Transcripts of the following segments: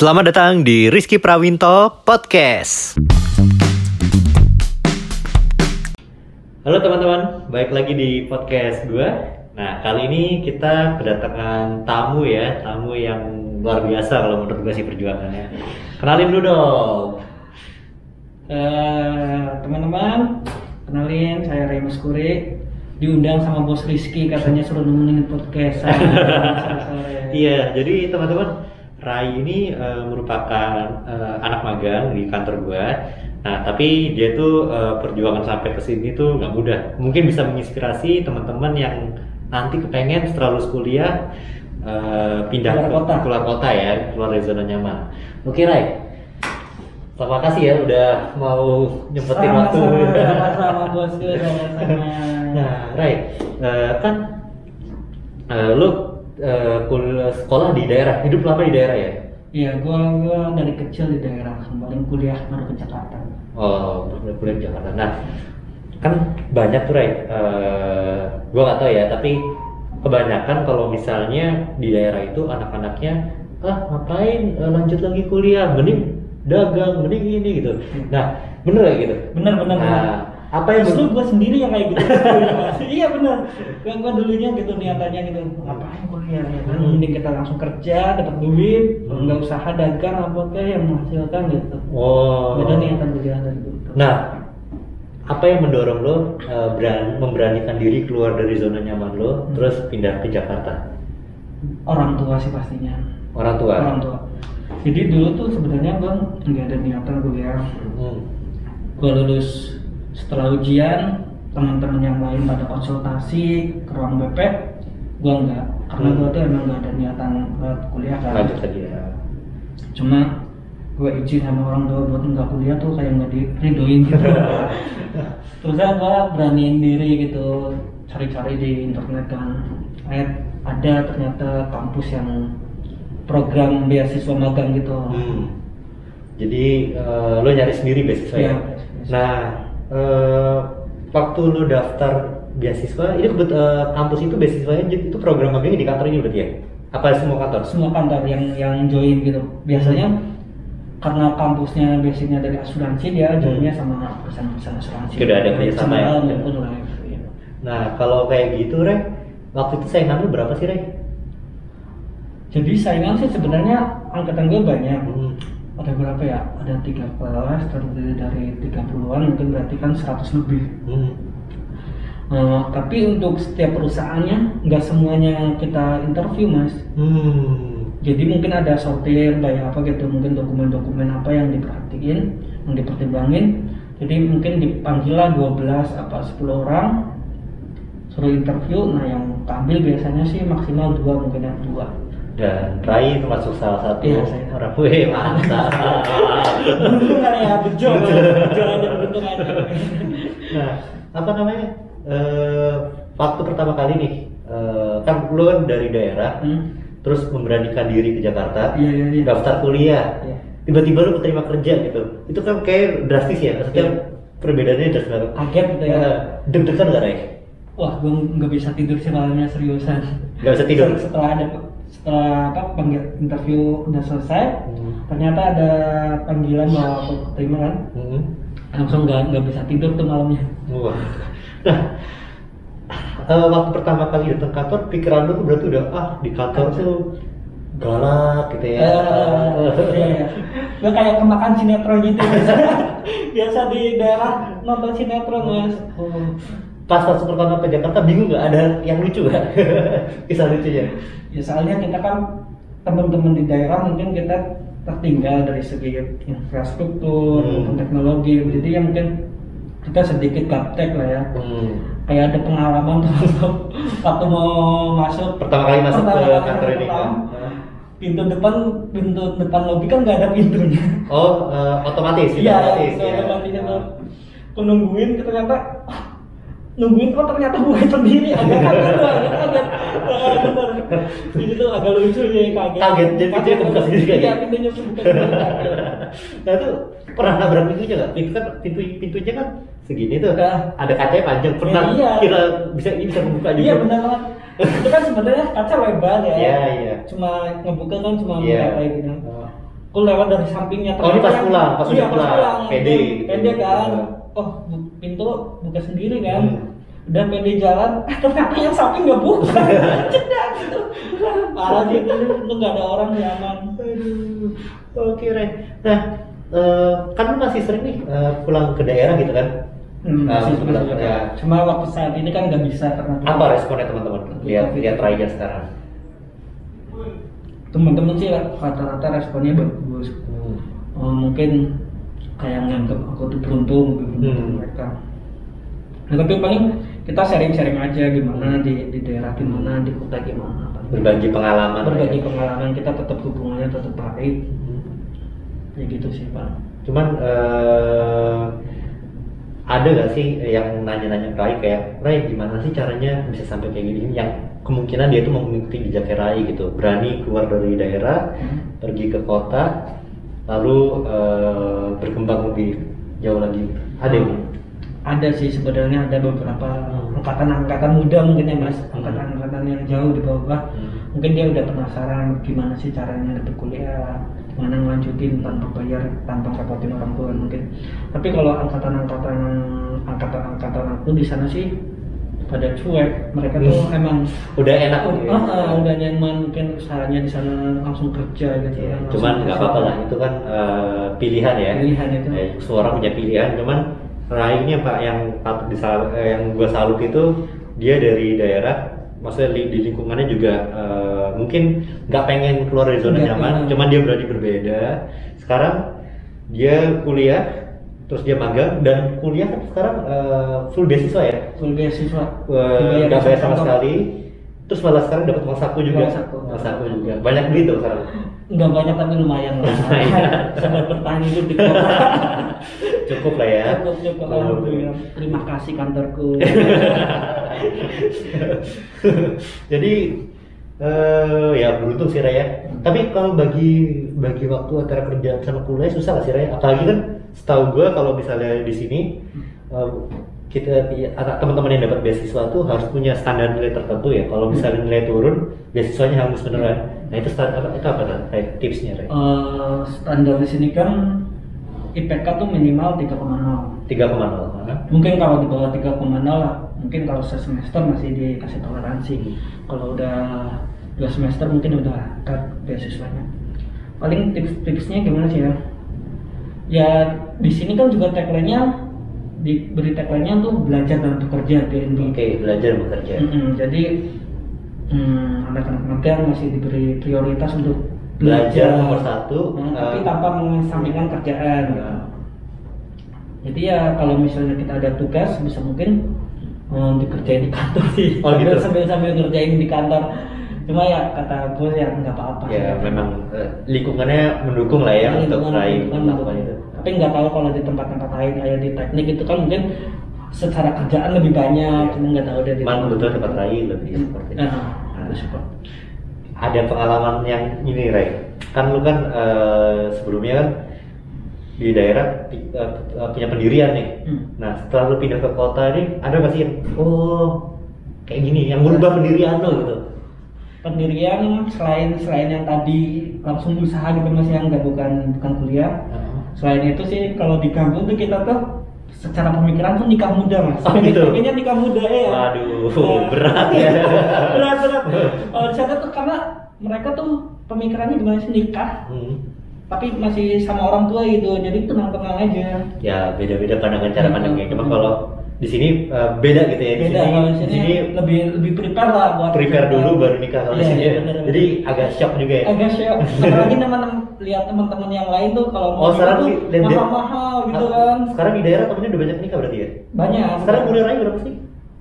Selamat datang di Rizky Prawinto Podcast. Halo teman-teman, baik lagi di podcast gue. Nah kali ini kita kedatangan tamu ya, tamu yang luar biasa kalau menurut gue sih perjuangannya. Kenalin dulu dong. Eh, teman-teman, kenalin saya Ray Maskuri diundang sama bos Rizky katanya suruh nemenin podcast. Iya, jadi teman-teman, Rai ini eh, merupakan eh, anak magang di kantor gue. Nah, tapi dia tuh eh, perjuangan sampai ke sini tuh nggak mudah. Mungkin bisa menginspirasi teman-teman yang nanti kepengen setelah lulus kuliah eh, pindah Keluar ke kota. keluar kota ya, keluar dari zona nyaman. Oke, Rai. Terima kasih ya udah mau nyempetin waktu. Sama-sama, bosku, sama-sama. Nah, Rai, eh, kan eh, lu kul- sekolah di daerah, hidup lama di daerah ya? Iya, gua gua dari kecil di daerah kemarin kuliah baru ke Jakarta. Oh, udah kuliah di Jakarta. Nah, kan banyak tuh, Rai. Eh, gua nggak tahu ya, tapi kebanyakan kalau misalnya di daerah itu anak-anaknya ah ngapain eh, lanjut lagi kuliah, mending dagang, mending ini gitu. Nah, bener gak gitu? Bener bener. bener. Apa yang Justru gua sendiri yang kayak gitu. iya bener. Gua, gua dulunya gitu niatannya gitu. Ngapain kuliah ya kan? Mending kita langsung kerja, dapat duit, Hmm. nggak usaha dagang apa kayak yang menghasilkan gitu. Oh. Beda niatan berjalan dari gitu. Nah, apa yang mendorong lo eh, beran- memberanikan diri keluar dari zona nyaman lo, Hmm. terus pindah ke Jakarta? orang tua sih pastinya. Orang tua. Orang tua. Jadi dulu tuh sebenarnya gua nggak ada niatan kuliah. Hmm. Gua lulus setelah ujian, teman-teman yang lain pada konsultasi ke ruang BP, gua enggak. Karena Hmm. gua tuh emang nggak ada niatan buat kuliah kan. Lanjut lagi ya. Cuma gua izin sama orang tua buat nggak kuliah tuh kayak nggak diridoin gitu. Terus kan gua beraniin diri gitu, cari-cari di internet kan. Eh, ada ternyata kampus yang program beasiswa magang gitu. Hmm. Jadi eh, lo nyari sendiri beasiswa ya? Iya, beasiswa. Nah, eh, waktu lo daftar beasiswa, ini kebet- eh, kampus itu beasiswanya itu program magangnya di kantor ini berarti ya? Apa semua kantor? semua kantor yang yang join gitu biasanya karena kampusnya basicnya dari asuransi dia joinnya sama perusahaan-perusahaan asuransi Sudah ada kerjasama ya? Gitu. Nah, kalau kayak gitu, Rey, waktu itu saingan lo berapa sih, Rey? jadi saingan sih sebenarnya angkatan gue banyak Hmm. Ada berapa ya? Ada tiga kelas terdiri dari 30-an mungkin berarti kan 100 lebih. Hmm. Eh, tapi untuk setiap perusahaannya nggak semuanya kita interview mas. Hmm. jadi mungkin ada sortir kayak apa gitu mungkin dokumen-dokumen apa yang diperhatiin yang dipertimbangin. Jadi mungkin dipanggil lah 12 apa 10 orang suruh interview. Nah yang tampil biasanya sih maksimal dua mungkin yang dua Dan Rai termasuk salah satu Iya, saya. orang wih mantap. beruntung kan ya bejo beruntung aja nah, apa namanya? Eh, waktu pertama kali nih, eh, kan lu kan dari daerah, Hmm. terus memberanikan diri ke Jakarta, Iya, iya, iya. daftar kuliah, Iya. tiba-tiba lu keterima kerja gitu. Itu kan kayak drastis ya, maksudnya Iya. perbedaannya drastis banget. kaget gitu ya Eh, deg-degan gak Rai? wah gue nggak bisa tidur sih malamnya seriusan Gak bisa tidur? setelah ada setelah apa panggil interview udah selesai Hmm. ternyata ada panggilan bahwa aku terima kan Hmm. langsung nggak nggak bisa tidur tuh malamnya Wah. Nah, eh, waktu pertama kali datang kantor, pikiran lu tuh berarti udah ah di kantor tuh galak gitu ya. Eh, gue kayak kemakan sinetron gitu biasa biasa di daerah nonton sinetron mas Oh. Pas masuk pertama ke Jakarta bingung nggak ada yang lucu gak? Kisah lucunya. ya soalnya kita kan teman-teman di daerah mungkin kita tertinggal dari segi infrastruktur Hmm. teknologi jadi ya mungkin kita sedikit gaptek lah ya Hmm. kayak ada pengalaman waktu mau masuk Pertama kali masuk Pertama ke kantor ini kan. pintu depan pintu depan lobi kan nggak ada pintunya Oh, eh, otomatis, iya otomatis. ya. otomatisnya tuh penungguin ternyata ah, nungguin kok ternyata bukan sendiri agak kaget agak kaget bener ini tuh agak lucu ya kaget Kaget, jadi pintunya kebuka sendiri kayak iya gitu? pintunya kebuka. Nah itu pernah nabrak pintunya nggak? Pintu kan pintu pintunya kan segini tuh. Nah. Ada kacanya panjang. Pernah Ya, iya. kira bisa ini bisa membuka juga. iya benar banget itu kan sebenarnya kaca lebar ya Iya, iya. cuma ngebuka kan cuma Iya. kayak gini Oh. aku lewat dari sampingnya Oh, ini pas pulang, pas iya, pulang. pulang Pede Itu gitu. pede kan Iya. oh pintu buka sendiri kan Hmm. Udah pede jalan ternyata yang samping nggak buka cedak gitu parah sih itu itu nggak ada orang nyaman Aduh, oke Ray. Nah, eh, kan lu masih sering nih eh, pulang ke daerah gitu kan? Hmm, Nah, masih pulang, masih ya. Cuma waktu saat ini kan nggak bisa karena Apa responnya teman-teman? Lihat lihat Raya sekarang. teman-teman sih rata-rata responnya bagus. Hmm. Oh, mungkin kayak nganggap aku tuh beruntung gitu Hmm. mereka. Nah, tapi paling kita sharing-sharing aja gimana di, di daerah gimana, di kota gimana. Berbagi pengalaman. Berbagi Ray. pengalaman kita tetap hubungannya tetap baik. Hmm. Ya gitu sih pak. Cuman eh, ada gak sih yang nanya-nanya Rai kayak Rai gimana sih caranya bisa sampai kayak gini yang kemungkinan dia tuh mau mengikuti jejaknya Rai gitu berani keluar dari daerah Hmm. pergi ke kota lalu eh, berkembang lebih jauh lagi ada yang Ada sih sebenarnya ada beberapa Hmm. angkatan-angkatan muda mungkin ya mas, angkatan-angkatan yang jauh di bawah. Hmm. Mungkin dia udah penasaran gimana sih caranya dapat kuliah, gimana ngelanjutin tanpa bayar, tanpa ngerepotin orang tua mungkin. Tapi kalau angkatan-angkatan angkatan-angkatan aku di sana sih pada cuek, mereka tuh Hmm. emang udah enak Oh, ya. ah, ah, udah nyaman mungkin usahanya di sana langsung kerja gitu Iya, ya. cuman nggak apa-apa lah itu kan eh, pilihan ya Pilihan itu. Eh, semua orang punya pilihan cuman Ini pak yang patut disal eh, yang gua salut itu dia dari daerah maksudnya di lingkungannya juga eh, mungkin nggak pengen keluar dari zona nyaman pengen. cuman dia berani berbeda sekarang dia kuliah terus dia magang dan kuliah kan sekarang eh, full beasiswa ya Full beasiswa. Nggak bayar sama sekali terus malah sekarang dapat uang saku juga Uang saku. uang saku juga banyak duit tuh sekarang Nggak banyak tapi lumayan lah. Sampai bertahan hidup di kota. cukup lah ya Cukup cukup alhamdulillah. Terima kasih kantorku. jadi eh ya beruntung sih Raya tapi kalau bagi bagi waktu antara kerja sama kuliah susah gak sih Raya apalagi kan setahu gue kalau misalnya di sini eh, kita anak teman-teman yang dapat beasiswa tuh harus punya standar nilai tertentu ya kalau misalnya nilai turun beasiswanya hangus beneran nah itu standar itu apa tuh tipsnya? Eh, standar di sini kan IPK tuh minimal 3,0. 3,0 Hah? Mungkin kalau di bawah 3,0 lah, mungkin kalau semester masih dikasih toleransi. Kalau udah dua semester mungkin udah cut beasiswanya. Paling tips-tipsnya gimana sih ya? Ya di sini kan juga tagline-nya diberi tagline-nya tuh belajar dan bekerja BNB. Oke, belajar bekerja. Mm-mm, jadi hmm, anak-anak magang masih diberi prioritas untuk Belajar nomor satu, Hmm, eh, tapi tanpa mengesampingkan kerjaan. gitu. Jadi ya kalau misalnya kita ada tugas bisa mungkin eh, dikerjain di kantor sih. Oh, gitu. sambil sambil ngerjain di kantor. Cuma ya kata bos ya nggak apa-apa. Ya sih. memang eh, lingkungannya mendukung lah ya Ya, untuk melakukan mendukung. itu. Tapi nggak tahu kalau di tempat-tempat lain kayak di teknik itu kan mungkin secara kerjaan lebih banyak, Iya. cuma nggak tahu dia di Cuman kebetulan tempat Rai lebih seperti itu. Nah, support. Ada pengalaman yang ini Rai, kan lu kan eh, sebelumnya kan di daerah eh, punya pendirian nih. Hmm. Nah setelah lu pindah ke kota ini ada nggak sih yang oh kayak gini yang berubah pendirian lo gitu? Pendirian selain selain yang tadi langsung usaha gitu mas yang nggak bukan bukan kuliah selain itu sih kalau di kampung tuh kita tuh secara pemikiran tuh nikah muda mas Oh, gitu? Pengennya nikah muda ya Waduh, Nah, berat ya. berat berat di sana tuh karena mereka tuh pemikirannya gimana sih nikah Hmm. tapi masih sama orang tua gitu jadi tenang-tenang aja Ya beda-beda pandangan cara Hmm. pandangnya. Cuma kalau di sini eh, beda gitu ya. Di beda sini, di sini, lebih lebih prepare lah buat prepare dulu baru nikah kalau di sini. ya. bener, bener. Jadi agak shock juga ya. agak shock apalagi teman-teman lihat teman-teman yang lain tuh kalau Oh, sekarang tuh mahal-mahal gitu Ah, kan Sekarang di daerah temennya udah banyak nikah berarti ya? banyak Sekarang umur Rai berapa sih?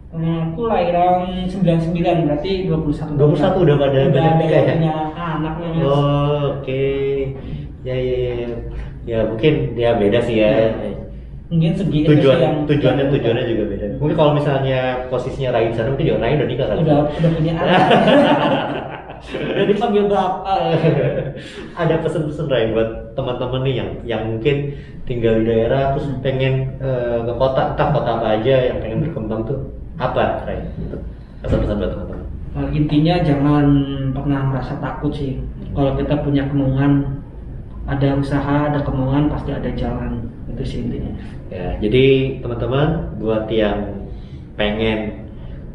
Hmm, aku lahiran 99 berarti 21 21 udah pada udah banyak nikah ya? punya anaknya Mas. Oh, oke. Ya, ya, ya. Ya mungkin ya beda sih ya. Mungkin segi Tujuan yang tujuannya tujuannya juga beda. Mungkin kalau misalnya posisinya Rai di sana mungkin juga Rai udah nikah kan? udah udah punya anak. Udah dipanggil bapak. Ada pesan-pesan Rai buat teman-teman nih yang yang mungkin tinggal di daerah terus Hmm. pengen eh, ke kota entah kota apa aja yang pengen berkembang tuh apa Rai pesan-pesan buat teman-teman. Nah, intinya jangan pernah merasa takut sih. Kalau kita punya kemauan ada usaha ada kemauan pasti ada jalan itu sih intinya Ya, jadi teman-teman buat yang pengen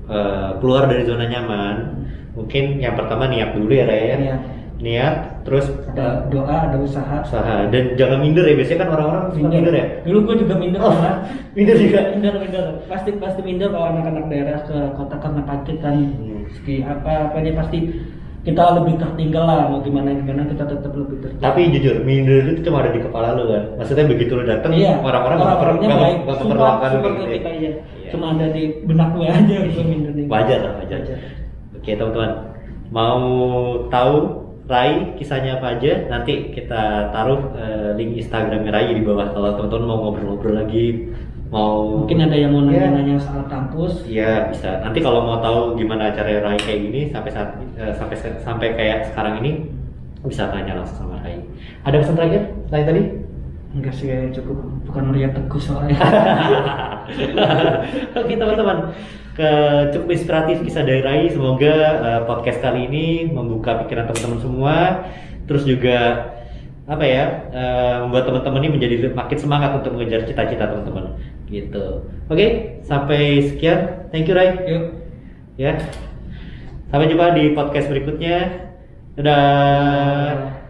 eh, keluar dari zona nyaman, mungkin yang pertama niat dulu ya Raya. Niat. Niat, terus ada doa ada usaha usaha dan jangan minder ya. Biasanya kan orang-orang suka minder ya. dulu gue juga minder Oh, malah. minder juga. minder minder pasti pasti minder kalau anak-anak daerah ke kota karena kaget kan Hmm. apa apa ini pasti kita lebih tertinggal lah mau gimana gimana kita tetap lebih tertinggal Tapi jujur, minder itu cuma ada di kepala lu kan. Maksudnya begitu lu datang, iya orang-orang nggak per- baik support memperlakukan gitu ya. iya. Iya. cuma ada di benak gue aja gitu minder Wajar lah, wajar. Oke teman-teman, mau tahu Rai kisahnya apa aja? Nanti kita taruh eh, link Instagramnya Rai di bawah kalau teman-teman mau ngobrol-ngobrol lagi, mau mungkin ada yang mau Iya. nanya-nanya soal kampus Iya bisa. Nanti kalau mau tahu gimana cara Rai kayak gini sampai saat eh, sampai sampai kayak sekarang ini bisa tanya langsung sama Rai. Ada pesan terakhir selain tadi? enggak sih cukup bukan melihat teguh soalnya Oke teman-teman, ke cukup inspiratif kisah dari Rai. Semoga eh, podcast kali ini membuka pikiran teman-teman semua. Terus juga apa ya eh, membuat teman-teman ini menjadi makin semangat untuk mengejar cita-cita teman-teman. Gitu. Oke, sampai sekian. Thank you Rai. yuk Ya. Sampai jumpa di podcast berikutnya. Dadah.